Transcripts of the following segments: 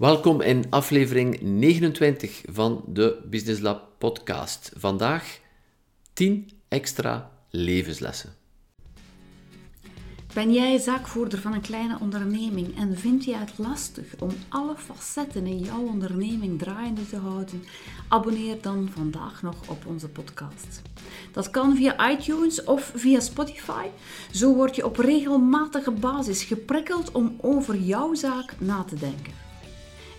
Welkom in aflevering 29 van de Business Lab podcast. Vandaag 10 extra levenslessen. Ben jij zaakvoerder van een kleine onderneming en vind je het lastig om alle facetten in jouw onderneming draaiende te houden? Abonneer dan vandaag nog op onze podcast. Dat kan via iTunes of via Spotify. Zo word je op regelmatige basis geprikkeld om over jouw zaak na te denken.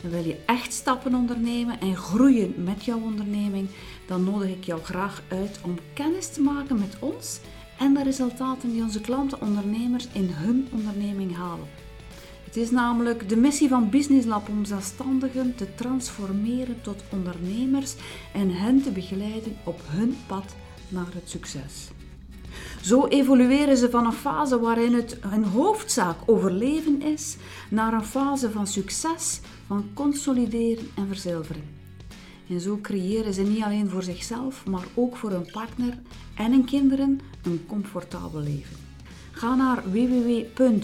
Wil je echt stappen ondernemen en groeien met jouw onderneming, dan nodig ik jou graag uit om kennis te maken met ons en de resultaten die onze klanten ondernemers in hun onderneming halen. Het is namelijk de missie van Business Lab om zelfstandigen te transformeren tot ondernemers en hen te begeleiden op hun pad naar het succes. Zo evolueren ze van een fase waarin het hun hoofdzaak overleven is, naar een fase van succes, van consolideren en verzilveren. En zo creëren ze niet alleen voor zichzelf, maar ook voor hun partner en hun kinderen een comfortabel leven. Ga naar www.ddays.be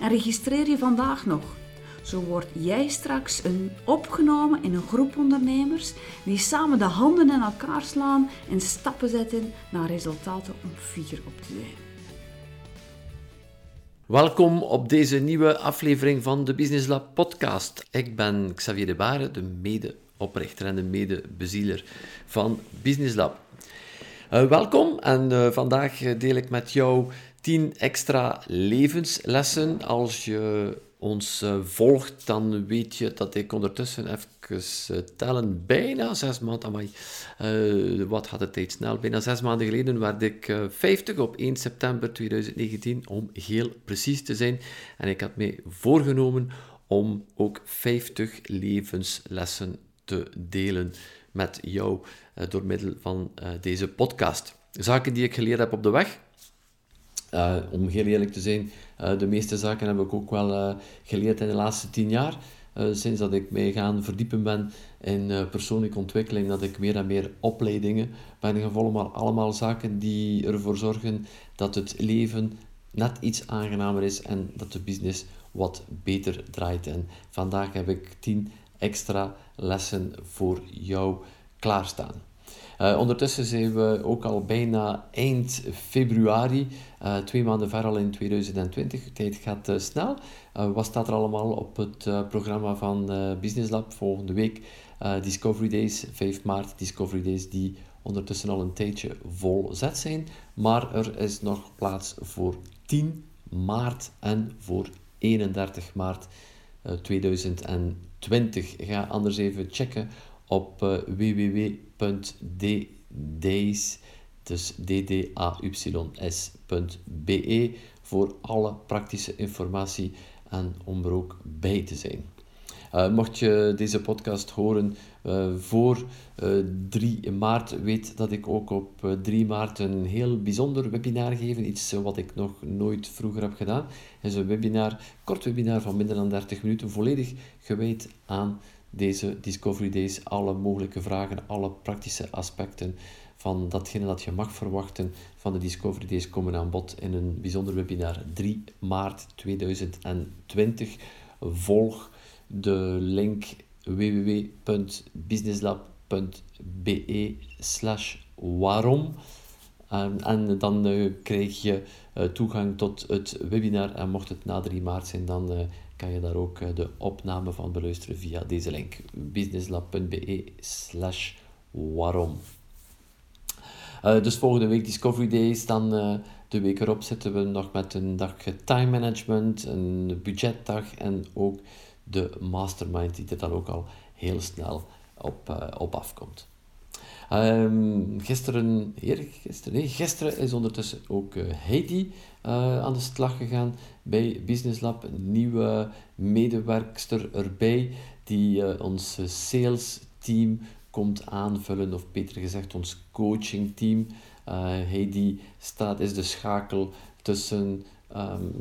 en registreer je vandaag nog. Zo word jij straks een opgenomen in een groep ondernemers die samen de handen in elkaar slaan en stappen zetten naar resultaten om fier op te zijn. Welkom op deze nieuwe aflevering van de Business Lab podcast. Ik ben Xavier de Bare, de medeoprichter en de medebezieler van Business Lab. Uh, welkom en uh, vandaag deel ik met jou 10 extra levenslessen. Als je ons uh, volgt, dan weet je dat ik ondertussen even tellen, bijna zes maanden, amai, wat gaat de tijd snel, bijna zes maanden geleden werd ik 50 op 1 september 2019, om heel precies te zijn. En ik had mij voorgenomen om ook 50 levenslessen te delen met jou uh, door middel van uh, deze podcast. Zaken die ik geleerd heb op de weg. Uh, om heel eerlijk te zijn, de meeste zaken heb ik ook wel geleerd in de laatste tien jaar. sinds dat ik mij gaan verdiepen ben in persoonlijke ontwikkeling, dat ik meer en meer opleidingen ben gevolgd, maar allemaal zaken die ervoor zorgen dat het leven net iets aangenamer is en dat de business wat beter draait. En vandaag heb ik tien extra lessen voor jou klaarstaan. Uh, ondertussen zijn we ook al bijna eind februari, uh, twee maanden ver al in 2020. De tijd gaat uh, snel. wat staat er allemaal op het programma van Business Lab volgende week? Discovery Days, 5 maart, Discovery Days die ondertussen al een tijdje vol zet zijn. Maar er is nog plaats voor 10 maart en voor 31 maart 2020. Ga anders even checken op uh, www.ddays, dus dday's.be, voor alle praktische informatie en om er ook bij te zijn. Uh, mocht je deze podcast horen uh, voor uh, 3 maart, weet dat ik ook op 3 maart een heel bijzonder webinar geef. Iets wat ik nog nooit vroeger heb gedaan. Het is een webinar, kort webinar van minder dan 30 minuten, volledig gewijd aan deze Discovery Days alle mogelijke vragen, alle praktische aspecten van datgene dat je mag verwachten van de Discovery Days komen aan bod in een bijzonder webinar 3 maart 2020. Volg de link www.businesslab.be slash waarom en, dan uh, krijg je uh, toegang tot het webinar en mocht het na 3 maart zijn dan uh, kan je daar ook eh, de opname van beluisteren via deze link businesslab.be slash waarom. Dus volgende week Discovery Days, dan de week erop zitten we nog met een dag time management, een budgetdag en ook de mastermind die er dan ook al heel snel op, op afkomt. Um, gisteren, gisteren, nee, gisteren is ondertussen ook uh, Heidi uh, aan de slag gegaan bij Business Lab. Een nieuwe medewerkster erbij die uh, ons sales team komt aanvullen, of beter gezegd ons coaching team. Heidi staat, is de schakel tussen, um,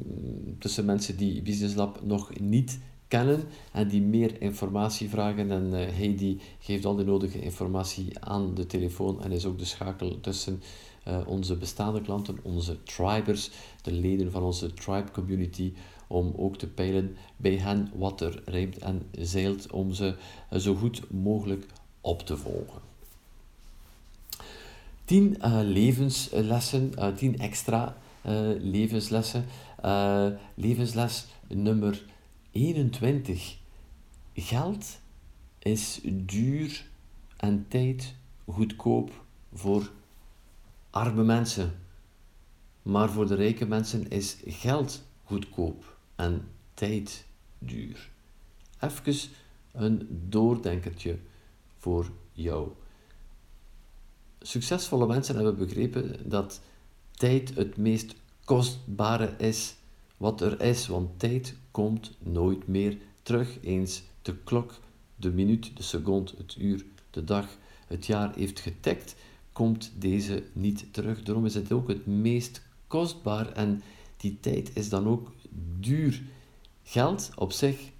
tussen mensen die Business Lab nog niet kennen en die meer informatie vragen. En uh, Heidi geeft al de nodige informatie aan de telefoon en is ook de schakel tussen uh, onze bestaande klanten, onze tribers, de leden van onze tribe community, om ook te peilen bij hen wat er rijmt en zeilt, om ze zo goed mogelijk op te volgen. Tien uh, levenslessen, uh, tien extra levenslessen. levensles nummer 21. Geld is duur en tijd goedkoop voor arme mensen. Maar voor de rijke mensen is geld goedkoop en tijd duur. Even een doordenkertje voor jou. Succesvolle mensen hebben begrepen dat tijd het meest kostbare is wat er is, want tijd komt nooit meer terug. Eens de klok, de minuut, de seconde, het uur, de dag, het jaar heeft getikt, komt deze niet terug. Daarom is het ook het meest kostbaar en die tijd is dan ook duur. Geld op zich,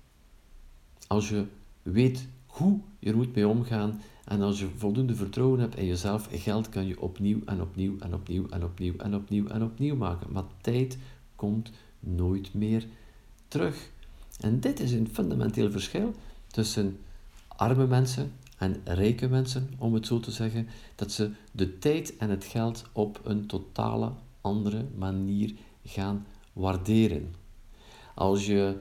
als je weet hoe je er moet mee omgaan en als je voldoende vertrouwen hebt in jezelf, geld kan je opnieuw en opnieuw en opnieuw en opnieuw en opnieuw en opnieuw maken. Maar tijd komt nooit meer terug. En dit is een fundamenteel verschil tussen arme mensen en rijke mensen, om het zo te zeggen, dat ze de tijd en het geld op een totale andere manier gaan waarderen. Als je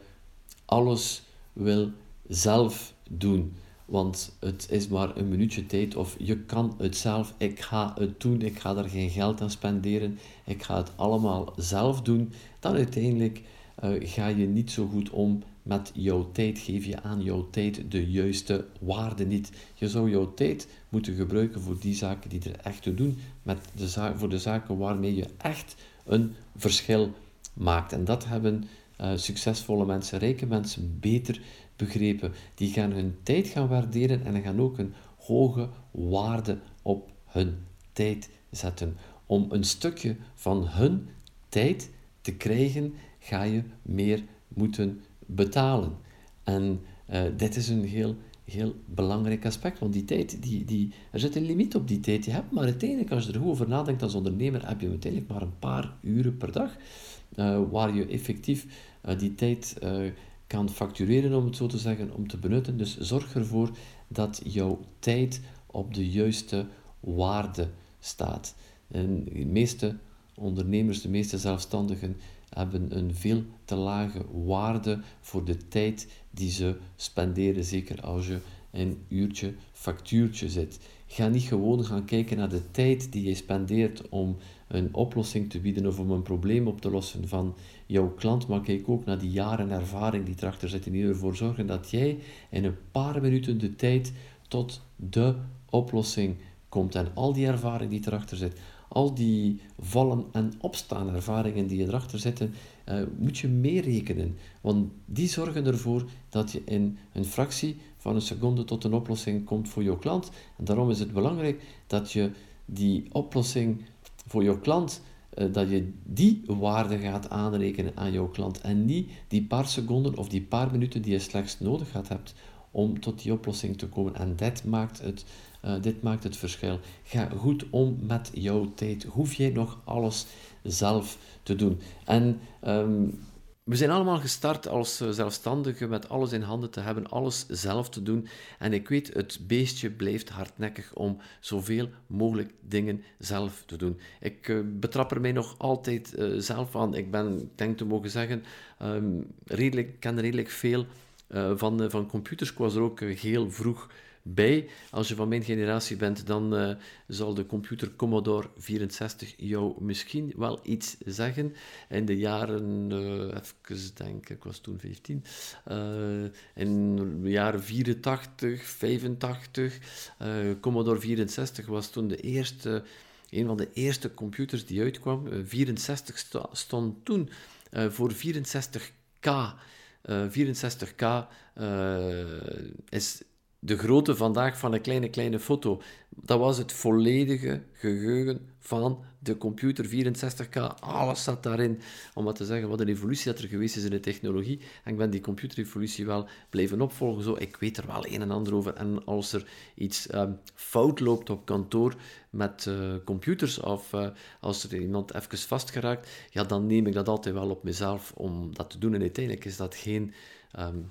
alles wil zelf doen, want het is maar een minuutje tijd of je kan het zelf, ik ga het doen, ik ga er geen geld aan spenderen, ik ga het allemaal zelf doen, dan uiteindelijk uh, ga je niet zo goed om met jouw tijd, geef je aan jouw tijd de juiste waarde niet. Je zou jouw tijd moeten gebruiken voor die zaken die er echt te doen, met de za voor de zaken waarmee je echt een verschil maakt. En dat hebben uh, succesvolle mensen, rijke mensen beter begrepen. Die gaan hun tijd gaan waarderen en gaan ook een hoge waarde op hun tijd zetten. Om een stukje van hun tijd te krijgen, ga je meer moeten betalen. En uh, dit is een heel, heel belangrijk aspect, want die tijd, die, die, er zit een limiet op die tijd. Je hebt maar uiteindelijk, als je er goed over nadenkt als ondernemer, heb je uiteindelijk maar een paar uren per dag uh, waar je effectief uh, die tijd kan factureren, om het zo te zeggen, om te benutten. Dus zorg ervoor dat jouw tijd op de juiste waarde staat. En de meeste ondernemers, de meeste zelfstandigen hebben een veel te lage waarde voor de tijd die ze spenderen, zeker als je een uurtje factuurtje zit. Ga niet gewoon gaan kijken naar de tijd die je spendeert om een oplossing te bieden of om een probleem op te lossen van jouw klant, maar kijk ook naar die jaren ervaring die erachter zitten, die ervoor zorgen dat jij in een paar minuten de tijd tot de oplossing komt. En al die ervaring die erachter zit, al die vallen en opstaan ervaringen die erachter zitten, uh, moet je meerekenen. Want die zorgen ervoor dat je in een fractie van een seconde tot een oplossing komt voor jouw klant. En daarom is het belangrijk dat je die oplossing voor jouw klant, uh, dat je die waarde gaat aanrekenen aan jouw klant. En niet die paar seconden of die paar minuten die je slechts nodig gaat hebt om tot die oplossing te komen. En dit maakt het, uh, dit maakt het verschil. Ga goed om met jouw tijd. Hoef jij nog alles zelf te doen. En um, we zijn allemaal gestart als eh, zelfstandigen met alles in handen te hebben, alles zelf te doen. En ik weet, het beestje blijft hardnekkig om zoveel mogelijk dingen zelf te doen. Ik uh, betrap er mij nog altijd zelf aan. Ik ben, denk te mogen zeggen, um, redelijk, ken redelijk veel van, van computers. Ik was er ook heel vroeg bij. Als je van mijn generatie bent, dan uh, zal de computer Commodore 64 jou misschien wel iets zeggen. In de jaren, uh, even denken, ik was toen 15, uh, eh, in de jaren 84, 85, Commodore 64 was toen de eerste, een van de eerste computers die uitkwam. 64 st stond toen voor 64K. 64K is de grootte vandaag van een kleine, kleine foto. Dat was het volledige geheugen van de computer 64K. Alles zat daarin. Om wat te zeggen, wat een evolutie dat er geweest is in de technologie. En ik ben die computerevolutie wel blijven opvolgen. Zo, ik weet er wel een en ander over. En als er iets ehm, fout loopt op kantoor met uh, computers, of uh, als er iemand even vastgeraakt, ja, dan neem ik dat altijd wel op mezelf om dat te doen. En uiteindelijk is dat geen... Um,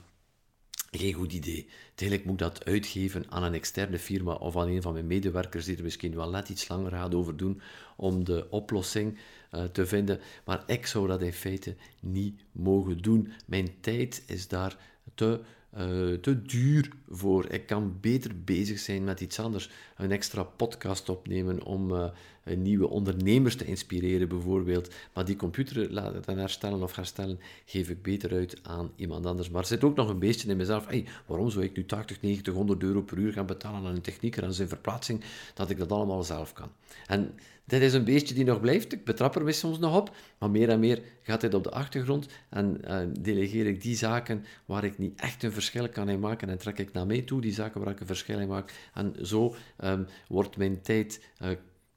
geen goed idee. Uiteindelijk moet ik dat uitgeven aan een externe firma of aan een van mijn medewerkers die er misschien wel net iets langer gaat over doen om de oplossing uh, te vinden. Maar ik zou dat in feite niet mogen doen. Mijn tijd is daar te uh, te duur voor. Ik kan beter bezig zijn met iets anders. Een extra podcast opnemen om uh, nieuwe ondernemers te inspireren, bijvoorbeeld. Maar die computer laten herstellen of herstellen, geef ik beter uit aan iemand anders. Maar er zit ook nog een beetje in mezelf. Hey, waarom zou ik nu 80, 90, 100 euro per uur gaan betalen aan een technieker en zijn verplaatsing, dat ik dat allemaal zelf kan? En dit is een beestje die nog blijft. Ik betrap er soms nog op. Maar meer en meer gaat dit op de achtergrond. En delegeer ik die zaken waar ik niet echt een verschil kan in maken. En trek ik naar mij toe die zaken waar ik een verschil in maak. En zo um, wordt mijn tijd uh,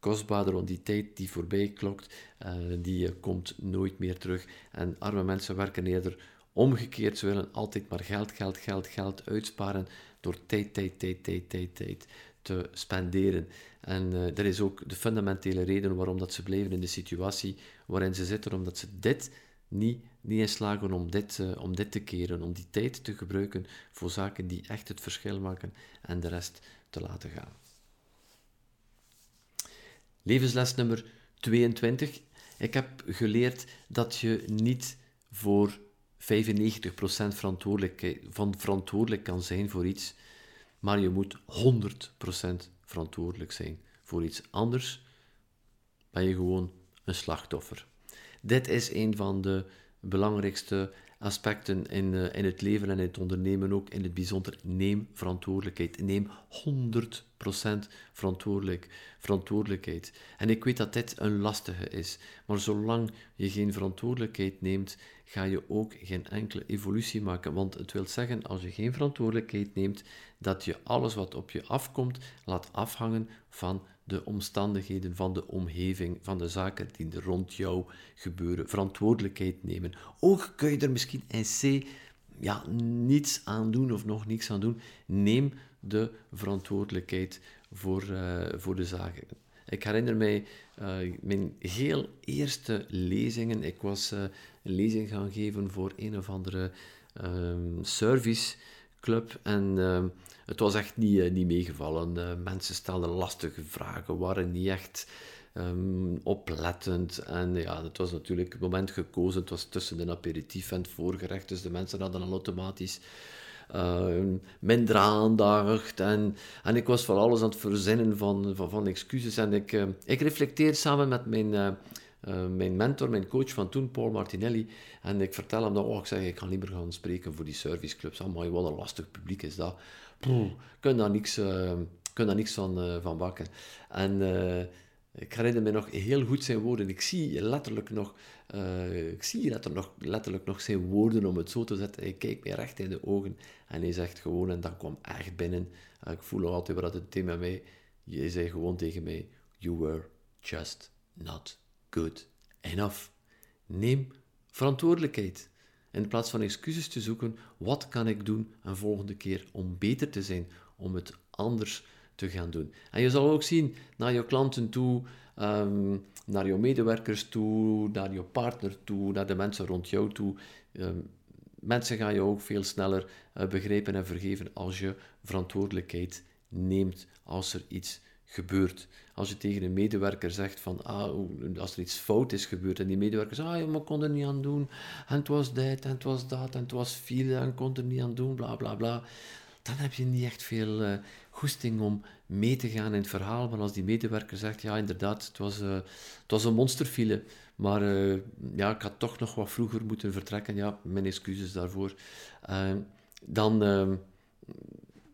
kostbaarder. Want die tijd die voorbij klokt, uh, die komt nooit meer terug. En arme mensen werken eerder omgekeerd. Ze willen altijd maar geld, geld, geld, geld uitsparen door tijd, tijd, tijd, tijd, tijd, tijd te spenderen. En uh, dat is ook de fundamentele reden waarom dat ze blijven in de situatie waarin ze zitten, omdat ze dit niet, niet in slagen om dit, om dit te keren, om die tijd te gebruiken voor zaken die echt het verschil maken en de rest te laten gaan. Levensles nummer 22. Ik heb geleerd dat je niet voor 95% verantwoordelijk, van verantwoordelijk kan zijn voor iets, maar je moet 100% verantwoordelijk zijn voor iets anders, ben je gewoon een slachtoffer. Dit is een van de belangrijkste aspecten in, uh, in het leven en in het ondernemen ook in het bijzonder. Neem verantwoordelijkheid. Neem 100% verantwoordelijk, verantwoordelijkheid. En ik weet dat dit een lastige is, maar zolang je geen verantwoordelijkheid neemt, ga je ook geen enkele evolutie maken. Want het wil zeggen, als je geen verantwoordelijkheid neemt, dat je alles wat op je afkomt laat afhangen van de omstandigheden, van de omgeving, van de zaken die er rond jou gebeuren. Verantwoordelijkheid nemen. Ook kun je er misschien in C ja, niets aan doen of nog niets aan doen. Neem de verantwoordelijkheid voor, uh, voor de zaken. Ik herinner mij uh, mijn heel eerste lezingen. Ik was uh, een lezing gaan geven voor een of andere um, serviceclub. En um, het was echt niet, uh, niet meegevallen. mensen stelden lastige vragen, waren niet echt um, oplettend. En ja, het was natuurlijk het moment gekozen. Het was tussen een aperitief en het voorgerecht. Dus de mensen hadden dan automatisch uh, minder aandacht. En, en ik was van alles aan het verzinnen van, van, excuses. En ik, uh, ik reflecteerde samen met mijn, mijn mentor, mijn coach van toen, Paul Martinelli. En ik vertel hem dat, oh, ik zeg, ik kan liever gaan spreken voor die serviceclubs. Maar wat een lastig publiek is dat. Poeh, kun daar niks, daar niks van, van bakken. En ik herinner me nog heel goed zijn woorden. Ik zie letterlijk nog, uh, ik zie letterlijk letterlijk nog zijn woorden om het zo te zetten. Hij kijkt mij recht in de ogen en hij zegt gewoon, en dat kwam echt binnen. Uh, ik voel nog altijd wat het thema mij. Hij zei gewoon tegen mij: You were just not good enough. Neem verantwoordelijkheid. In plaats van excuses te zoeken, wat kan ik doen een volgende keer om beter te zijn, om het anders te gaan doen. En je zal ook zien naar je klanten toe, um, naar je medewerkers toe, naar je partner toe, naar de mensen rond jou toe. Um, mensen gaan je ook veel sneller uh, begrijpen en vergeven als je verantwoordelijkheid neemt als er iets gebeurt. Als je tegen een medewerker zegt van, ah, als er iets fout is gebeurd en die medewerker zegt, ah, je kon er niet aan doen, en het was dit, en het was dat, en het was file, en kon er niet aan doen, bla bla bla dan heb je niet echt veel uh, goesting om mee te gaan in het verhaal. Maar als die medewerker zegt, ja inderdaad, het was, uh, het was een monsterfile, maar uh, ja, ik had toch nog wat vroeger moeten vertrekken. Ja, mijn excuses daarvoor. dan,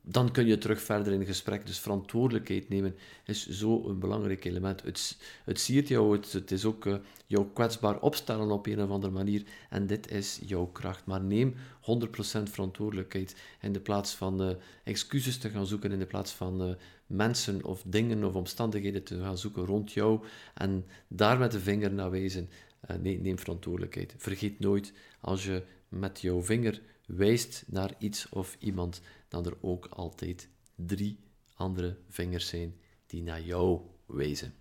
dan kun je terug verder in gesprek. Dus verantwoordelijkheid nemen is zo een belangrijk element. Het, het jou, het, is ook uh, jou kwetsbaar opstellen op een of andere manier. En dit is jouw kracht. Maar neem 100% verantwoordelijkheid in de plaats van uh, excuses te gaan zoeken, in de plaats van uh, mensen of dingen of omstandigheden te gaan zoeken rond jou en daar met de vinger naar wijzen. nee, neem verantwoordelijkheid. Vergeet nooit, als je met jouw vinger wijst naar iets of iemand, dan er ook altijd drie andere vingers zijn die naar jou wijzen.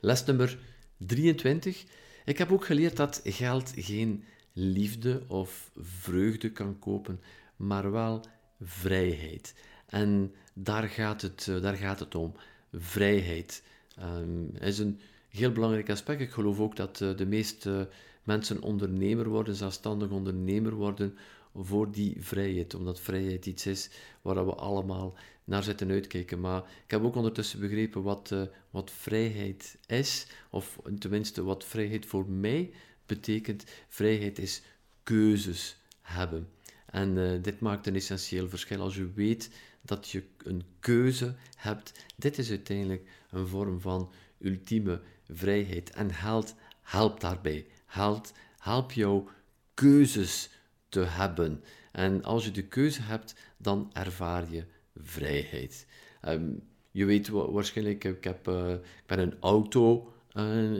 Les nummer 23. Ik heb ook geleerd dat geld geen liefde of vreugde kan kopen, maar wel vrijheid. En daar gaat het, eh, daar gaat het om. Vrijheid um, is een heel belangrijk aspect. Ik geloof ook dat uh, de meeste mensen ondernemer worden, zelfstandig ondernemer worden, voor die vrijheid. Omdat vrijheid iets is waar we allemaal naar zitten uitkijken. Maar ik heb ook ondertussen begrepen wat, uh, wat vrijheid is, of tenminste wat vrijheid voor mij betekent. Vrijheid is keuzes hebben. En uh, dit maakt een essentieel verschil. Als je weet dat je een keuze hebt, dit is uiteindelijk een vorm van ultieme vrijheid. En geld helpt daarbij. Helpt jou keuzes te hebben. En als je de keuze hebt, dan ervaar je vrijheid. Ehm, je weet waarschijnlijk, ik, heb, uh, ik ben een auto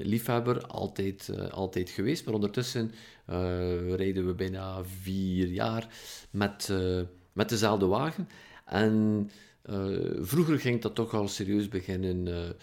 liefhebber, altijd, uh, altijd geweest. Maar ondertussen rijden we bijna vier jaar met, met dezelfde wagen. En vroeger ging dat toch al serieus beginnen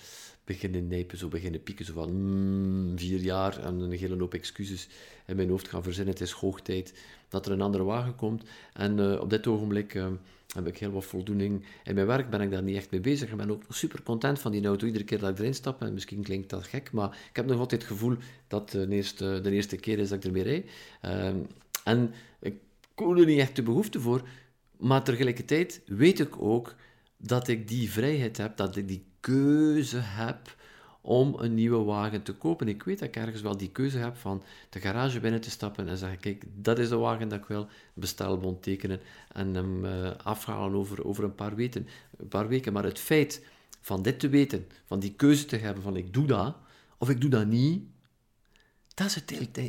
beginnen nijpen, zo beginnen pieken, zo van mm, vier jaar en een hele hoop excuses in mijn hoofd gaan verzinnen. Het is hoog tijd dat er een andere wagen komt. En uh, op dit ogenblik uh, heb ik heel wat voldoening in mijn werk, ben ik daar niet echt mee bezig. Ik ben ook super content van die auto iedere keer dat ik erin stap. En misschien klinkt dat gek, maar ik heb nog altijd het gevoel dat de eerste, de eerste keer is dat ik ermee rijd. En ik voel er niet echt de behoefte voor, maar tegelijkertijd weet ik ook dat ik die vrijheid heb, dat ik die keuze heb om een nieuwe wagen te kopen. Ik weet dat ik ergens wel die keuze heb van de garage binnen te stappen en zeggen, kijk, dat is de wagen dat ik wil, bestelbond tekenen en hem uh, afhalen over, over een, paar weken, een paar weken. Maar het feit van dit te weten, van die keuze te hebben van ik doe dat, of ik doe dat niet, dat is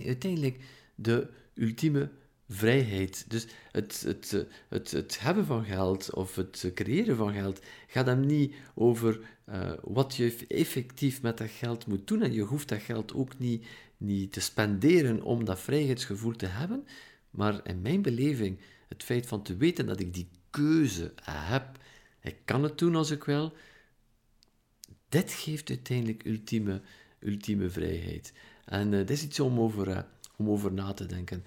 uiteindelijk de ultieme vrijheid. Dus het, het, het, het hebben van geld of het creëren van geld gaat hem niet over uh, wat je effectief met dat geld moet doen. En je hoeft dat geld ook niet, niet te spenderen om dat vrijheidsgevoel te hebben. Maar in mijn beleving, het feit van te weten dat ik die keuze heb, ik kan het doen als ik wil, dit geeft uiteindelijk ultieme, ultieme vrijheid. En uh, dit is iets om over, uh, om over na te denken.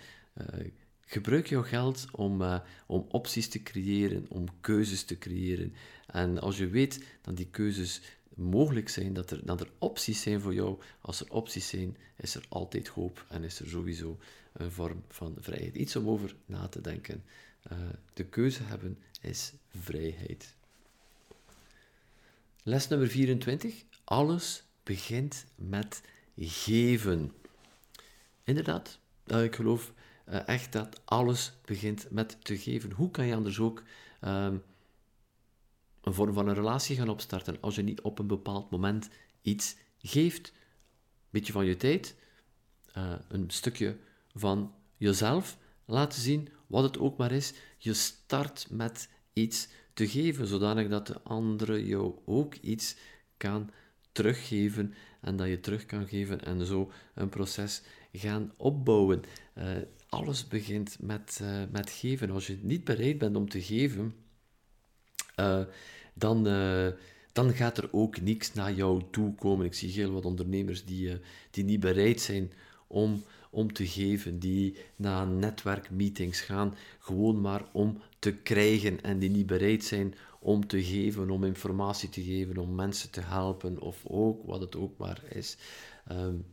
Gebruik jouw geld om, uh, om opties te creëren, om keuzes te creëren. En als je weet dat die keuzes mogelijk zijn, dat er, dat er opties zijn voor jou, als er opties zijn, is er altijd hoop en is er sowieso een vorm van vrijheid. Iets om over na te denken. Uh, de keuze hebben is vrijheid. Les nummer 24. Alles begint met geven. Inderdaad, uh, ik geloof uh, echt dat alles begint met te geven. Hoe kan je anders ook um, een vorm van een relatie gaan opstarten als je niet op een bepaald moment iets geeft? Een beetje van je tijd, uh, een stukje van jezelf laten zien, wat het ook maar is. Je start met iets te geven, zodanig dat de andere jou ook iets kan teruggeven en dat je terug kan geven en zo een proces gaan opbouwen. Uh, alles begint met, uh, met geven. Als je niet bereid bent om te geven, uh, dan, dan gaat er ook niks naar jou toe komen. Ik zie heel wat ondernemers die, die niet bereid zijn om, om te geven, die naar netwerkmeetings gaan, gewoon maar om te krijgen en die niet bereid zijn om te geven, om informatie te geven, om mensen te helpen of ook wat het ook maar is. Um,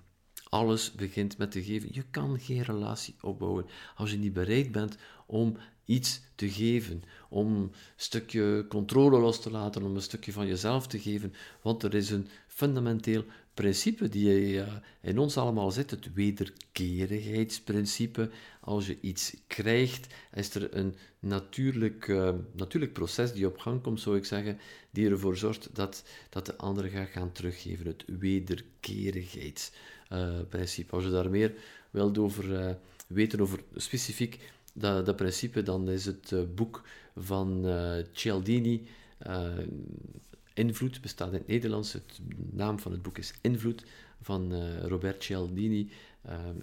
alles begint met te geven. Je kan geen relatie opbouwen als je niet bereid bent om iets te geven, om een stukje controle los te laten, om een stukje van jezelf te geven, want er is een fundamenteel principe die uh, in ons allemaal zit, het wederkerigheidsprincipe. Als je iets krijgt, is er een natuurlijk, uh, natuurlijk proces die op gang komt, zou ik zeggen, die ervoor zorgt dat, dat de andere gaat gaan teruggeven. Het wederkerigheidsprincipe. Als je daar meer wilt over weten, over specifiek dat, dat principe, dan is het boek van Cialdini Invloed bestaat in het Nederlands. De naam van het boek is Invloed van Robert Cialdini.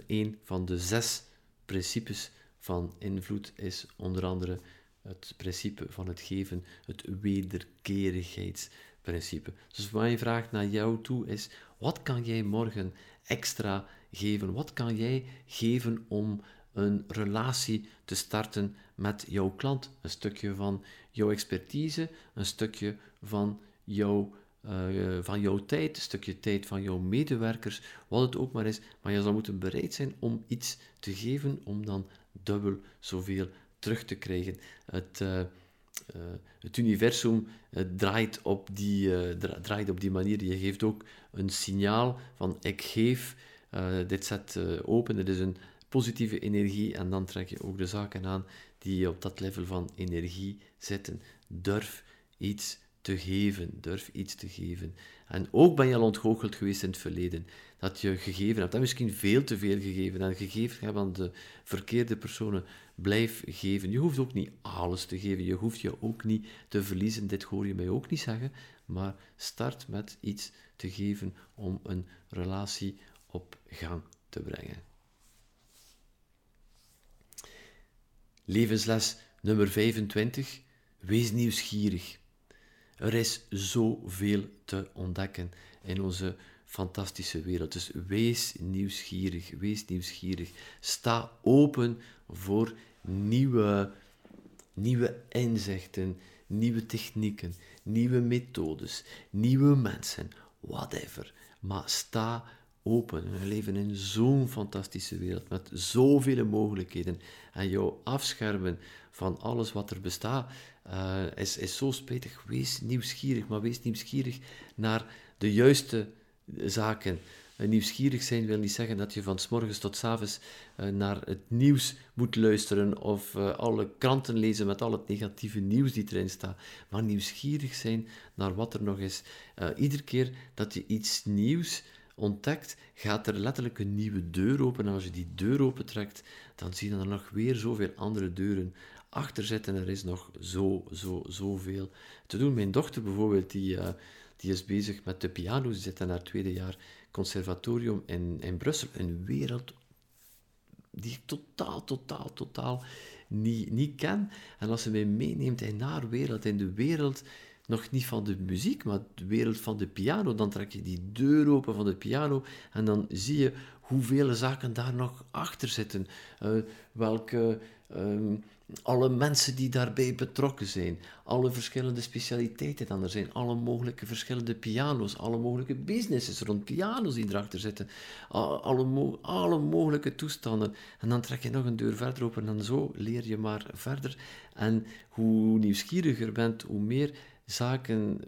Een van de zes principes van invloed is onder andere het principe van het geven, het wederkerigheidsprincipe. Dus mijn vraag naar jou toe is: wat kan jij morgen extra geven? Wat kan jij geven om een relatie te starten met jouw klant? Een stukje van jouw expertise, een stukje van jouw, uh, van jouw tijd, een stukje tijd van jouw medewerkers, wat het ook maar is. Maar je zal moeten bereid zijn om iets te geven om dan dubbel zoveel terug te krijgen. Het, uh, het universum draait, op die, draait op die manier. Je geeft ook een signaal van ik geef, dit zet open, dit is een positieve energie en dan trek je ook de zaken aan die op dat level van energie zitten. Durf iets te geven. Durf iets te geven. En ook ben je al ontgoocheld geweest in het verleden. Dat je gegeven hebt. En misschien veel te veel gegeven. En gegeven hebt aan de verkeerde personen. Blijf geven. Je hoeft ook niet alles te geven. Je hoeft je ook niet te verliezen. Dit hoor je mij ook niet zeggen. Maar start met iets te geven om een relatie op gang te brengen. Levensles nummer 25. Wees nieuwsgierig. Er is zoveel te ontdekken in onze fantastische wereld. Dus wees nieuwsgierig, wees nieuwsgierig. Sta open voor nieuwe, nieuwe inzichten, nieuwe technieken, nieuwe methodes, nieuwe mensen, whatever. Maar sta open. We leven in zo'n fantastische wereld met zoveel mogelijkheden. En jou afschermen van alles wat er bestaat uh, is, is zo spijtig. Wees nieuwsgierig, maar wees nieuwsgierig naar de juiste zaken. Uh, nieuwsgierig zijn wil niet zeggen dat je van s morgens tot s avonds uh, naar het nieuws moet luisteren of alle kranten lezen met al het negatieve nieuws die erin staat. Maar nieuwsgierig zijn naar wat er nog is. iedere keer dat je iets nieuws ontdekt, gaat er letterlijk een nieuwe deur open. En als je die deur opentrekt, dan zie je er nog weer zoveel andere deuren achter zitten. Er is nog zo, zo, zoveel te doen. Mijn dochter bijvoorbeeld, die, uh, die is bezig met de piano. Ze zit in haar tweede jaar conservatorium in, in Brussel. Een wereld die ik totaal, totaal, totaal niet, niet ken. En als ze mij meeneemt in haar wereld, in de wereld nog niet van de muziek, maar de wereld van de piano. Dan trek je die deur open van de piano en dan zie je hoeveel zaken daar nog achter zitten. Uh, welke, ehm, alle mensen die daarbij betrokken zijn, alle verschillende specialiteiten dan er zijn, alle mogelijke verschillende piano's, alle mogelijke businesses rond piano's die erachter zitten, alle, alle mogelijke toestanden. En dan trek je nog een deur verder open en zo leer je maar verder. En hoe nieuwsgieriger bent, hoe meer zaken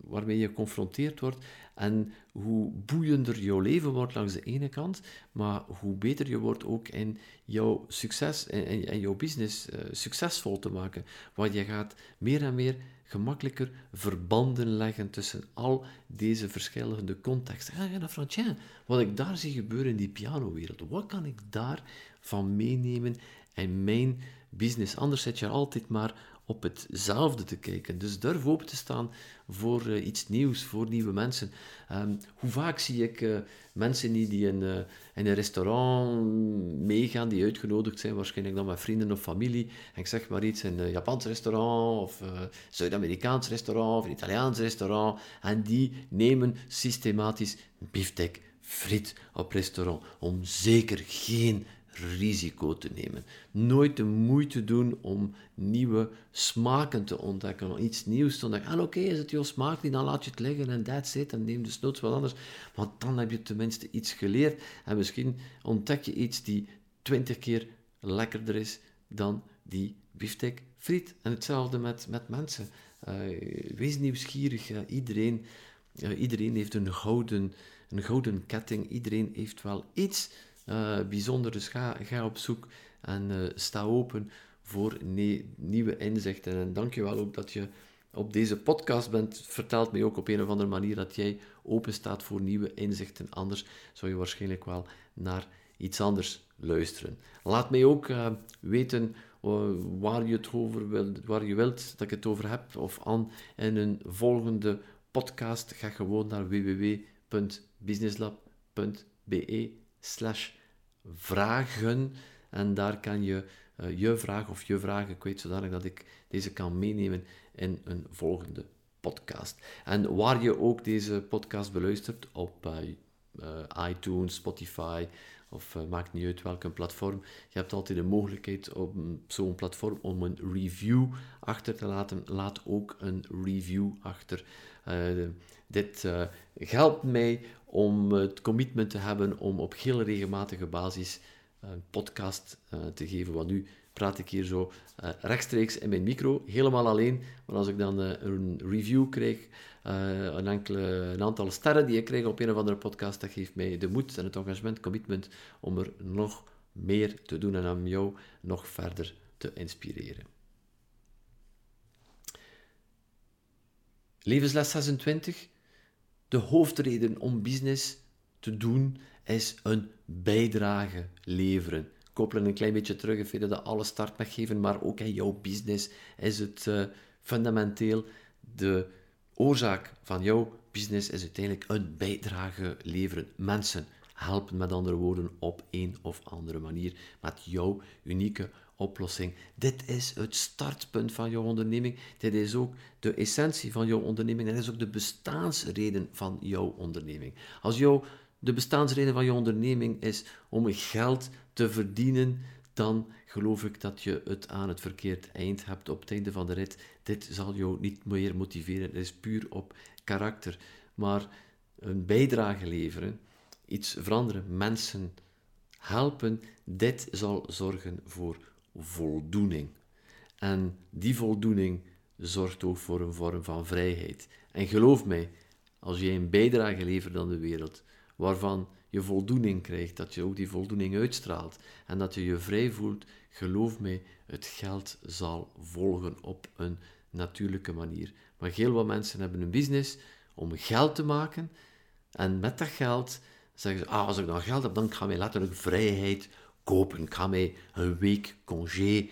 waarmee je geconfronteerd wordt en hoe boeiender jouw leven wordt langs de ene kant, maar hoe beter je wordt ook in jouw succes en, jouw business uh, succesvol te maken. Want je gaat meer en meer gemakkelijker verbanden leggen tussen al deze verschillende contexten. Ga je naar wat ik daar zie gebeuren in die pianowereld, wat kan ik daar van meenemen in mijn business? Anders zit je altijd maar op hetzelfde te kijken. Dus durf open te staan voor uh, iets nieuws, voor nieuwe mensen. Um, hoe vaak zie ik uh, mensen die, die in, uh, in, een restaurant meegaan, die uitgenodigd zijn, waarschijnlijk dan met vrienden of familie. En ik zeg maar iets, in een Japans restaurant, of Zuid-Amerikaans restaurant, of een Italiaans restaurant. En die nemen systematisch biefstek, friet op restaurant, om zeker geen risico te nemen. Nooit de moeite doen om nieuwe smaken te ontdekken, om iets nieuws te ontdekken. En oké, is het jouw smaak dan laat je het liggen en that's it, en neem dus nooit wat anders. Want dan heb je tenminste iets geleerd en misschien ontdek je iets die twintig keer lekkerder is dan die biefstek friet. En hetzelfde met, met mensen. Uh, wees nieuwsgierig, iedereen, iedereen heeft een gouden een gouden ketting. Iedereen heeft wel iets uh, bijzonders. Dus ga, op zoek en uh, sta open voor nieuwe inzichten. En dankjewel ook dat je op deze podcast bent. Vertelt mij ook op een of andere manier dat jij open staat voor nieuwe inzichten. Anders zou je waarschijnlijk wel naar iets anders luisteren. Laat mij ook uh, weten waar je het over wilt, waar je wilt dat ik het over heb of aan in een volgende podcast. Ga gewoon naar www.businesslab.be slash vragen en daar kan je uh, je vraag of je vragen kwijt, zodanig dat ik deze kan meenemen in een volgende podcast. En waar je ook deze podcast beluistert, op uh, iTunes, Spotify, of uh, maakt niet uit welke platform. Je hebt altijd de mogelijkheid op zo'n platform om een review achter te laten. Laat ook een review achter. Uh, dit uh, helpt mij om het commitment te hebben om op heel regelmatige basis een podcast te geven. Want nu praat ik hier zo uh, rechtstreeks in mijn micro, helemaal alleen. Maar als ik dan uh, een review krijg, uh, een, enkele, een aantal sterren die ik krijg op een of andere podcast, dat geeft mij de moed en het engagement, commitment om er nog meer te doen en om jou nog verder te inspireren. Levensles 26. De hoofdreden om business te doen is een bijdrage leveren koppelen een klein beetje terug in feite dat alle start mag geven, maar ook in jouw business is het uh, fundamenteel de oorzaak van jouw business is uiteindelijk een bijdrage leveren. Mensen helpen met andere woorden op een of andere manier met jouw unieke oplossing. Dit is het startpunt van jouw onderneming. Dit is ook de essentie van jouw onderneming. Dit is ook de bestaansreden van jouw onderneming. Als jouw de bestaansreden van je onderneming is om geld te verdienen, dan geloof ik dat je het aan het verkeerd eind hebt op het einde van de rit. Dit zal jou niet meer motiveren. Het is puur op karakter. Maar een bijdrage leveren, iets veranderen, mensen helpen, dit zal zorgen voor voldoening. En die voldoening zorgt ook voor een vorm van vrijheid. En geloof mij, als jij een bijdrage levert aan de wereld, waarvan je voldoening krijgt, dat je ook die voldoening uitstraalt en dat je je vrij voelt, geloof mij, het geld zal volgen op een natuurlijke manier. Maar heel wat mensen hebben een business om geld te maken en met dat geld zeggen ze, ah, als ik dan geld heb, dan ga ik letterlijk vrijheid kopen. Ik ga mij een week congé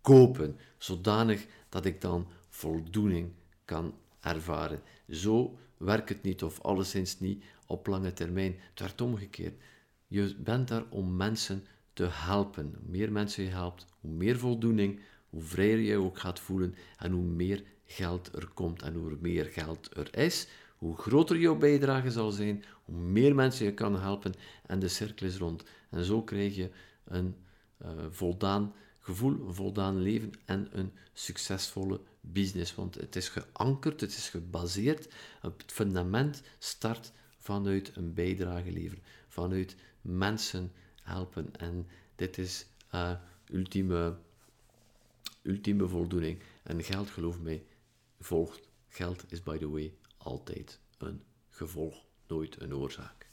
kopen, zodanig dat ik dan voldoening kan ervaren. Zo werkt het niet, of alleszins niet op lange termijn. Het werd omgekeerd. Je bent daar om mensen te helpen. Hoe meer mensen je helpt, hoe meer voldoening, hoe vrijer je ook gaat voelen en hoe meer geld er komt. En hoe meer geld er is, hoe groter jouw bijdrage zal zijn, hoe meer mensen je kan helpen en de cirkel is rond. En zo krijg je een uh, voldaan gevoel, een voldaan leven en een succesvolle business. Want het is geankerd, het is gebaseerd op het fundament start vanuit een bijdrage leveren, vanuit mensen helpen. En dit is uh, ultieme, ultieme voldoening. En geld, geloof mij, volgt. Geld is, by the way, altijd een gevolg, nooit een oorzaak.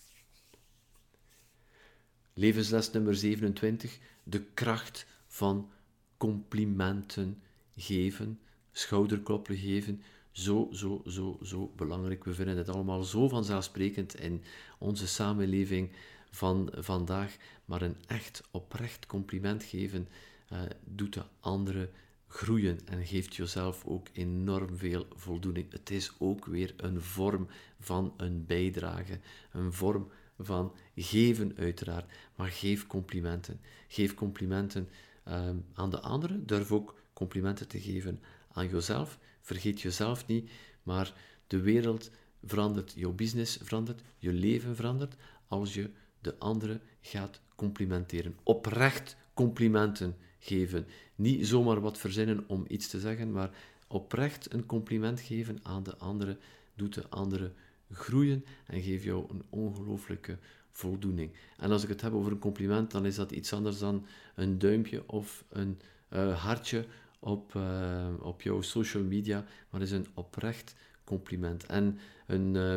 Levensles nummer 27. De kracht van complimenten geven, schouderkloppen geven, zo, zo, zo, zo belangrijk. We vinden het allemaal zo vanzelfsprekend in onze samenleving van vandaag, maar een echt oprecht compliment geven uh, doet de anderen groeien en geeft jezelf ook enorm veel voldoening. Het is ook weer een vorm van een bijdrage, een vorm van geven uiteraard, maar geef complimenten. Geef complimenten uh, aan de anderen, durf ook complimenten te geven aan jezelf. Vergeet jezelf niet, maar de wereld verandert, jouw business verandert, je leven verandert als je de anderen gaat complimenteren. Oprecht complimenten geven. Niet zomaar wat verzinnen om iets te zeggen, maar oprecht een compliment geven aan de anderen doet de anderen groeien en geeft jou een ongelooflijke voldoening. En als ik het heb over een compliment, dan is dat iets anders dan een duimpje of een uh, hartje op, uh, op jouw social media, maar is een oprecht compliment. En een, uh,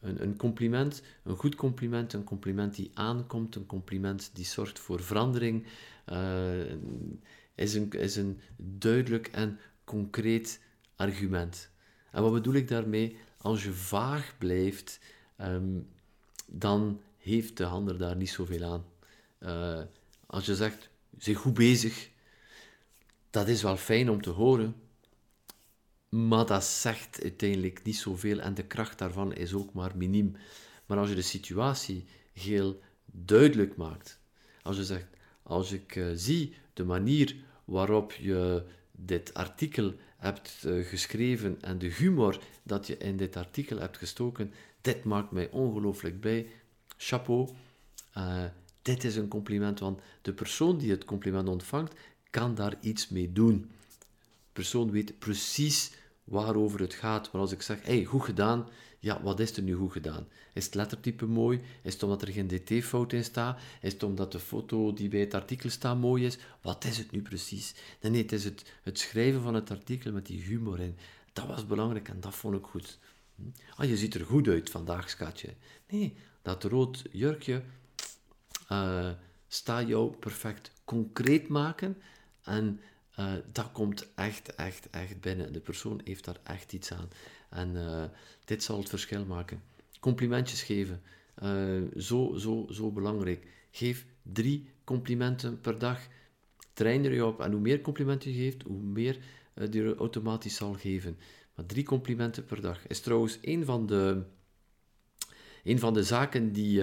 een, een, compliment, een goed compliment, een compliment die aankomt, een compliment die zorgt voor verandering, uh, is, een, is een duidelijk en concreet argument. En wat bedoel ik daarmee? Als je vaag blijft, um, dan heeft de ander daar niet zoveel aan. Uh, als je zegt, zeg goed bezig, dat is wel fijn om te horen, maar dat zegt uiteindelijk niet zoveel en de kracht daarvan is ook maar miniem. Maar als je de situatie heel duidelijk maakt, als je zegt, als ik uh, zie de manier waarop je dit artikel hebt uh, geschreven en de humor dat je in dit artikel hebt gestoken, dit maakt mij ongelooflijk blij. Chapeau. Uh, dit is een compliment, want de persoon die het compliment ontvangt, kan daar iets mee doen. De persoon weet precies waarover het gaat. Maar als ik zeg, hey, goed gedaan, ja, wat is er nu goed gedaan? Is het lettertype mooi? Is het omdat er geen dt-fout in staat? Is het omdat de foto die bij het artikel staat mooi is? Wat is het nu precies? Nee, het is het, het schrijven van het artikel met die humor in. Dat was belangrijk en dat vond ik goed. Hm? Ah, je ziet er goed uit vandaag, schatje. Nee, dat rood jurkje uh, staat jou perfect concreet maken en uh, dat komt echt, echt, echt binnen. De persoon heeft daar echt iets aan. En uh, dit zal het verschil maken. Complimentjes geven. Uh, zo, zo, zo belangrijk. Geef drie complimenten per dag. Train er je op. En hoe meer complimenten je geeft, hoe meer je automatisch zal geven. Maar drie complimenten per dag is trouwens een van de, een van de zaken die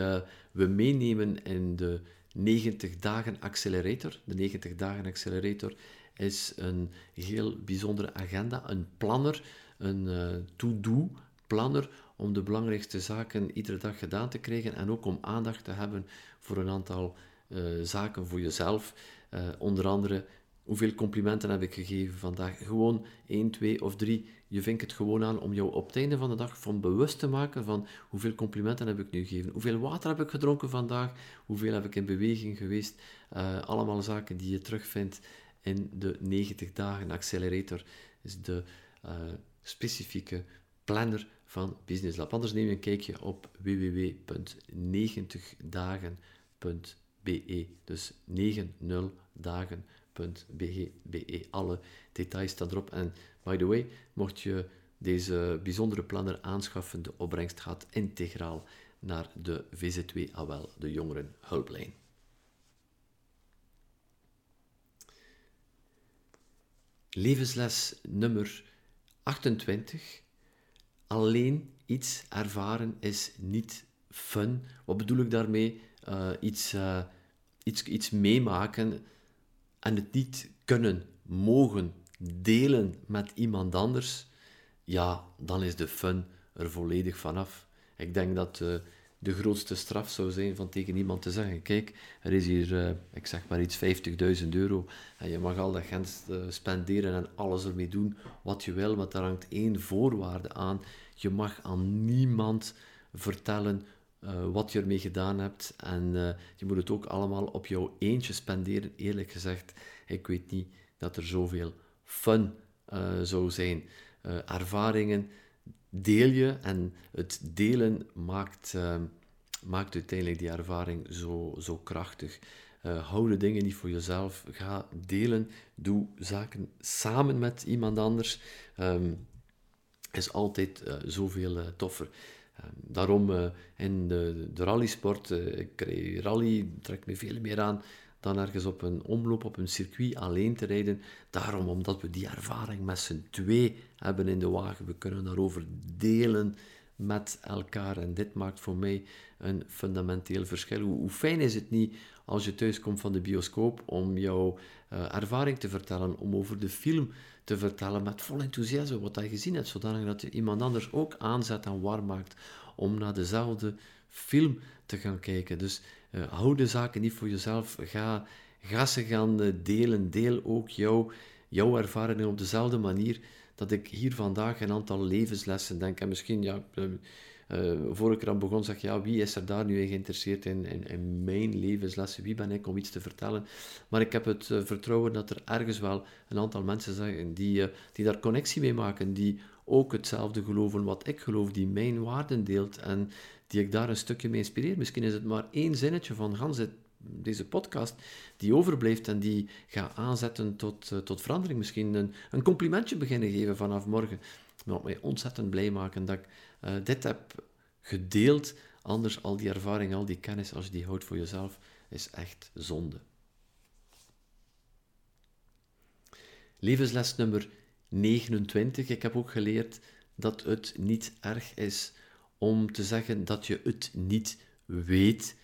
we meenemen in de 90 dagen accelerator. De 90 dagen accelerator is een heel bijzondere agenda, een planner, een uh, to-do planner om de belangrijkste zaken iedere dag gedaan te krijgen en ook om aandacht te hebben voor een aantal uh, zaken voor jezelf. Uh, onder andere, hoeveel complimenten heb ik gegeven vandaag? Gewoon 1, 2 of 3. Je vindt het gewoon aan om jou op het einde van de dag van bewust te maken van hoeveel complimenten heb ik nu gegeven? Hoeveel water heb ik gedronken vandaag? Hoeveel heb ik in beweging geweest? allemaal zaken die je terugvindt in de 90 dagen accelerator is de uh, specifieke planner van Business Lab. Anders neem je een kijkje op www.90dagen.be. Dus 90dagen.be. Alle details staan erop. En by the way, mocht je deze bijzondere planner aanschaffen, de opbrengst gaat integraal naar de VZ2 AWEL, de jongeren hulplijn. Levensles nummer 28. Alleen iets ervaren is niet fun. Wat bedoel ik daarmee? Uh, iets, uh, iets, iets meemaken en het niet kunnen, mogen delen met iemand anders, ja, dan is de fun er volledig vanaf. Ik denk dat uh, de grootste straf zou zijn van tegen iemand te zeggen: Kijk, er is hier, uh, ik zeg maar iets, 50.000 euro. En je mag al dat geld uh, spenderen en alles ermee doen wat je wil. Maar daar hangt één voorwaarde aan: je mag aan niemand vertellen uh, wat je ermee gedaan hebt. En je moet het ook allemaal op jouw eentje spenderen. Eerlijk gezegd, ik weet niet dat er zoveel fun zou zijn. ervaringen deel je en het delen maakt, uh, maakt uiteindelijk die ervaring zo, zo krachtig. Uh, hou de dingen niet voor jezelf. Ga delen. Doe zaken samen met iemand anders. Um, is altijd uh, zoveel uh, toffer. Um, daarom in de, de rallysport, ik rally, trekt me veel meer aan dan ergens op een omloop, op een circuit alleen te rijden. Daarom, omdat we die ervaring met z'n twee hebben in de wagen. We kunnen daarover delen met elkaar. En dit maakt voor mij een fundamenteel verschil. Hoe, fijn is het niet als je thuis komt van de bioscoop om jouw uh, ervaring te vertellen, om over de film te vertellen met vol enthousiasme wat je gezien hebt, zodanig dat je iemand anders ook aanzet en warm maakt om naar dezelfde film te gaan kijken. Dus uh, hou de zaken niet voor jezelf. Ga, ga ze gaan uh, delen. Deel ook jouw, jouw ervaringen op dezelfde manier dat ik hier vandaag een aantal levenslessen denk. En misschien ja, uh, uh, vorige keer aan begon, zeg ja, wie is er daar nu in geïnteresseerd in, in, mijn levenslessen? Wie ben ik om iets te vertellen? Maar ik heb het uh, vertrouwen dat er ergens wel een aantal mensen zijn die, uh, die daar connectie mee maken, die ook hetzelfde geloven wat ik geloof, die mijn waarden deelt en die ik daar een stukje mee inspireer. Misschien is het maar één zinnetje van gans deze podcast die overblijft en die ga aanzetten tot, tot verandering. Misschien een, een complimentje beginnen geven vanaf morgen wat mij ontzettend blij maken dat ik uh, dit heb gedeeld. Anders, al die ervaring, al die kennis, als je die houdt voor jezelf, is echt zonde. Levensles nummer 29. Ik heb ook geleerd dat het niet erg is om te zeggen dat je het niet weet.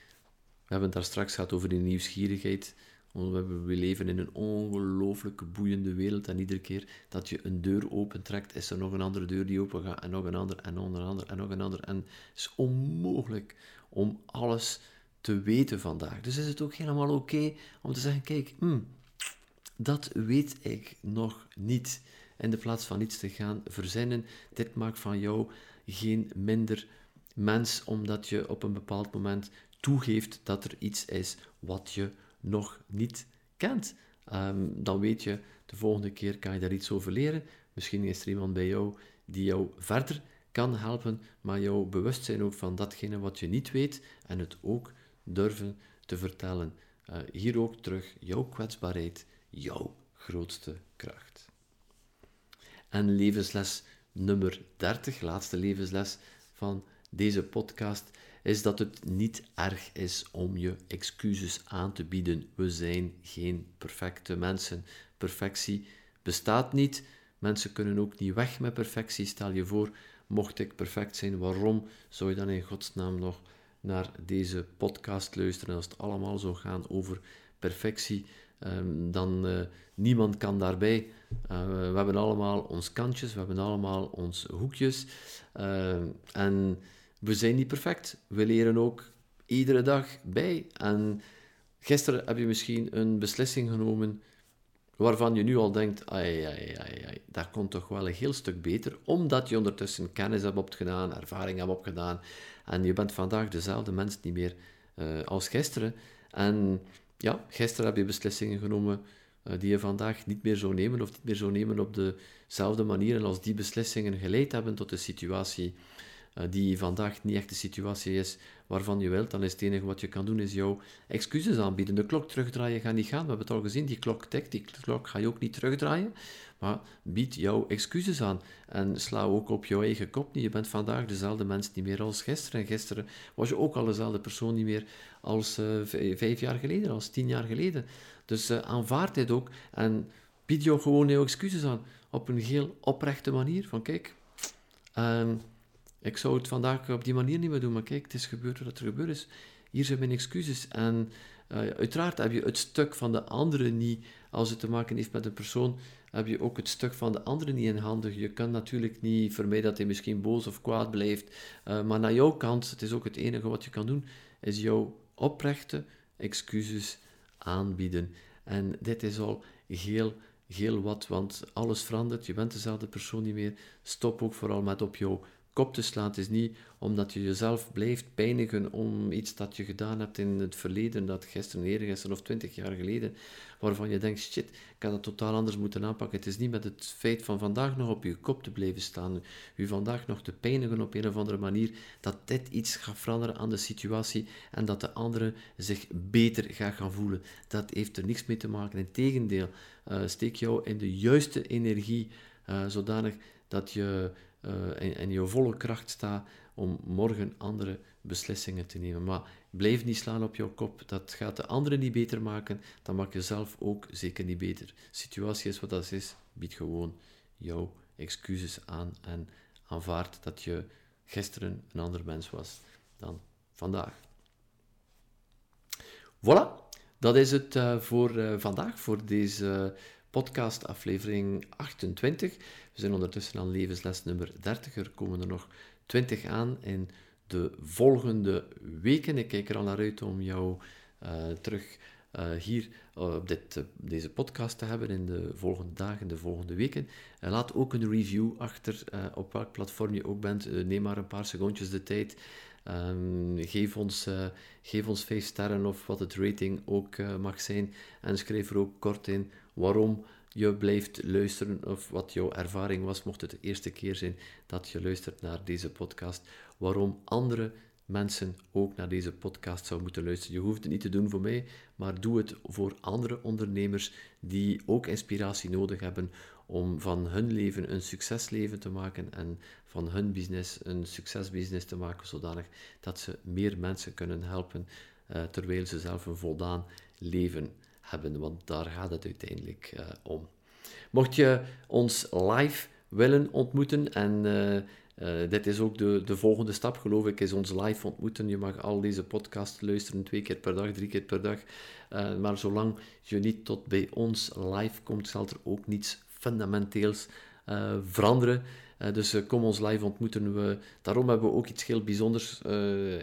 We hebben het daar straks gehad over die nieuwsgierigheid. We leven in een ongelooflijk boeiende wereld en iedere keer dat je een deur opentrekt, is er nog een andere deur die open gaat en nog een ander en nog een ander en nog een ander. En het is onmogelijk om alles te weten vandaag. Dus is het ook helemaal oké om te zeggen, kijk, hmm, dat weet ik nog niet. In de plaats van iets te gaan verzinnen, dit maakt van jou geen minder mens, omdat je op een bepaald moment toegeeft dat er iets is wat je nog niet kent. Ehm, dan weet je, de volgende keer kan je daar iets over leren. Misschien is er iemand bij jou die jou verder kan helpen, maar jou bewust zijn ook van datgene wat je niet weet en het ook durven te vertellen. Uh, hier ook terug jouw kwetsbaarheid, jouw grootste kracht. En levensles nummer 30, laatste levensles van deze podcast, is dat het niet erg is om je excuses aan te bieden. We zijn geen perfecte mensen. Perfectie bestaat niet. Mensen kunnen ook niet weg met perfectie. Stel je voor, mocht ik perfect zijn, waarom zou je dan in godsnaam nog naar deze podcast luisteren als het allemaal zou gaan over perfectie? Um, dan uh, niemand kan daarbij. Uh, we hebben allemaal ons kantjes, we hebben allemaal ons hoekjes. Uh, en we zijn niet perfect. We leren ook iedere dag bij. En gisteren heb je misschien een beslissing genomen waarvan je nu al denkt, ai, ai, ai, ai, dat komt toch wel een heel stuk beter, omdat je ondertussen kennis hebt opgedaan, ervaring hebt opgedaan, en je bent vandaag dezelfde mens niet meer uh, als gisteren. En ja, gisteren heb je beslissingen genomen uh, die je vandaag niet meer zou nemen, of niet meer zou nemen op dezelfde manier, en als die beslissingen geleid hebben tot de situatie die vandaag niet echt de situatie is waarvan je wilt, dan is het enige wat je kan doen, is jouw excuses aanbieden. De klok terugdraaien gaat niet gaan, we hebben het al gezien, die klok tikt, die klok ga je ook niet terugdraaien, maar bied jouw excuses aan en sla ook op jouw eigen kop niet. Je bent vandaag dezelfde mens niet meer als gisteren, en gisteren was je ook al dezelfde persoon niet meer als uh, vijf jaar geleden, als tien jaar geleden. Dus uh, aanvaard dit ook en bied jou gewoon jouw excuses aan, op een heel oprechte manier, van kijk... Um, ik zou het vandaag op die manier niet meer doen, maar kijk, het is gebeurd wat er gebeurd is. Hier zijn mijn excuses. En uh, uiteraard heb je het stuk van de andere niet, als het te maken heeft met een persoon, heb je ook het stuk van de andere niet in handen. Je kan natuurlijk niet vermijden dat hij misschien boos of kwaad blijft, uh, maar naar jouw kant, het is ook het enige wat je kan doen, is jouw oprechte excuses aanbieden. En dit is al heel, heel wat, want alles verandert, je bent dezelfde persoon niet meer. Stop ook vooral met op jouw kop te slaan. Het is niet omdat je jezelf blijft pijnigen om iets dat je gedaan hebt in het verleden, dat gisteren, eergisteren of twintig jaar geleden, waarvan je denkt, shit, ik had dat totaal anders moeten aanpakken. Het is niet met het feit van vandaag nog op je kop te blijven staan, u vandaag nog te pijnigen op een of andere manier, dat dit iets gaat veranderen aan de situatie en dat de andere zich beter gaat gaan voelen. Dat heeft er niks mee te maken. Integendeel, uh, steek jou in de juiste energie, uh, zodanig dat je uh, in, in, je volle kracht sta om morgen andere beslissingen te nemen. Maar blijf niet slaan op jouw kop. Dat gaat de anderen niet beter maken. Dan maak je zelf ook zeker niet beter. Situatie is wat dat is. Bied gewoon jouw excuses aan en aanvaard dat je gisteren een ander mens was dan vandaag. Voilà, dat is het uh, voor uh, vandaag, voor deze podcast aflevering 28. We zijn ondertussen aan levensles nummer 30. Er komen er nog 20 aan in de volgende weken. Ik kijk er al naar uit om jou uh, terug hier op dit, deze podcast te hebben in de volgende dagen, de volgende weken. laat ook een review achter op welk platform je ook bent. neem maar een paar secondjes de tijd. Ehm, geef, ons, geef ons vijf sterren of wat het rating ook mag zijn. En schrijf er ook kort in waarom je blijft luisteren of wat jouw ervaring was, mocht het de eerste keer zijn dat je luistert naar deze podcast, waarom andere mensen ook naar deze podcast zouden moeten luisteren. Je hoeft het niet te doen voor mij, maar doe het voor andere ondernemers die ook inspiratie nodig hebben om van hun leven een succesleven te maken en van hun business een succesbusiness te maken, zodanig dat ze meer mensen kunnen helpen uh, terwijl ze zelf een voldaan leven hebben, want daar gaat het uiteindelijk uh, om. Mocht je ons live willen ontmoeten en uh, uh, dit is ook de, de volgende stap, geloof ik, is ons live ontmoeten. Je mag al deze podcasts luisteren, twee keer per dag, drie keer per dag. Maar zolang je niet tot bij ons live komt, zal er ook niets fundamenteels veranderen. Dus kom ons live ontmoeten. We, daarom hebben we ook iets heel bijzonders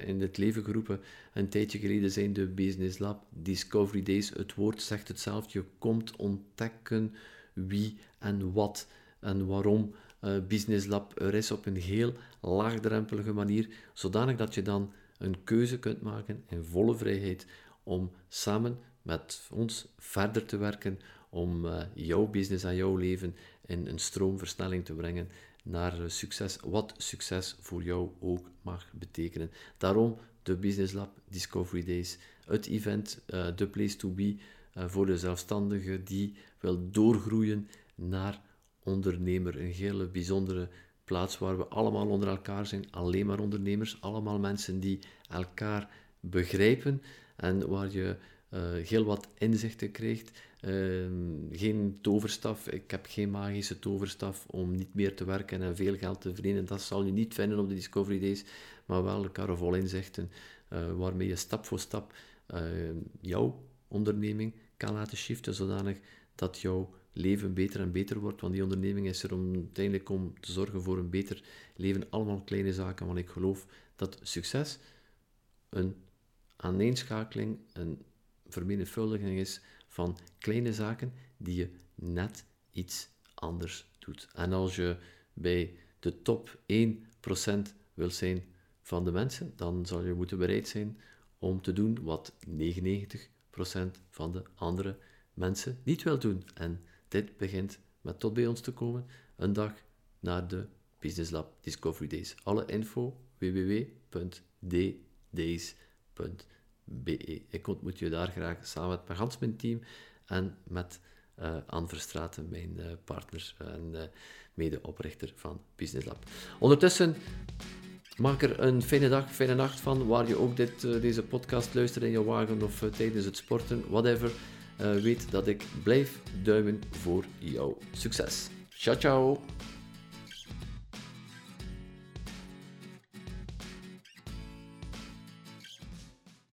in het leven geroepen. Een tijdje geleden zijn de Business Lab Discovery Days. Het woord zegt het zelf. Je komt ontdekken wie en wat en waarom Business Lab er is op een heel laagdrempelige manier, zodanig dat je dan een keuze kunt maken in volle vrijheid om samen met ons verder te werken, om jouw business en jouw leven in een stroomversnelling te brengen naar uh, succes, wat succes voor jou ook mag betekenen. Daarom de Business Lab Discovery Days, het event, de place to be voor de zelfstandige die wil doorgroeien naar ondernemer. Een hele bijzondere plaats waar we allemaal onder elkaar zijn, alleen maar ondernemers, allemaal mensen die elkaar begrijpen en waar je heel wat inzichten krijgt. Ehm, geen toverstaf, ik heb geen magische toverstaf om niet meer te werken en veel geld te verdienen. Dat zal je niet vinden op de Discovery Days, maar wel elkaar vol inzichten uh, waarmee je stap voor stap uh, jouw onderneming kan laten shiften, zodanig dat jouw leven beter en beter wordt. Want die onderneming is er om uiteindelijk om te zorgen voor een beter leven. Allemaal kleine zaken, want ik geloof dat succes een aaneenschakeling, een vermenigvuldiging is van kleine zaken die je net iets anders doet. En als je bij de top 1% wil zijn van de mensen, dan zal je moeten bereid zijn om te doen wat 99% van de andere mensen niet wil doen. En dit begint met tot bij ons te komen, een dag na de Business Lab Discovery Days. Alle info www.ddays.be. Ik ontmoet je daar graag samen met mijn mijn team en met uh, Anne mijn uh, partner en uh, medeoprichter van Business Lab. Ondertussen Maak er een fijne dag, fijne nacht van, waar je ook dit, deze podcast luistert in je wagen of tijdens het sporten, whatever. Weet dat ik blijf duimen voor jouw succes. Ciao, ciao!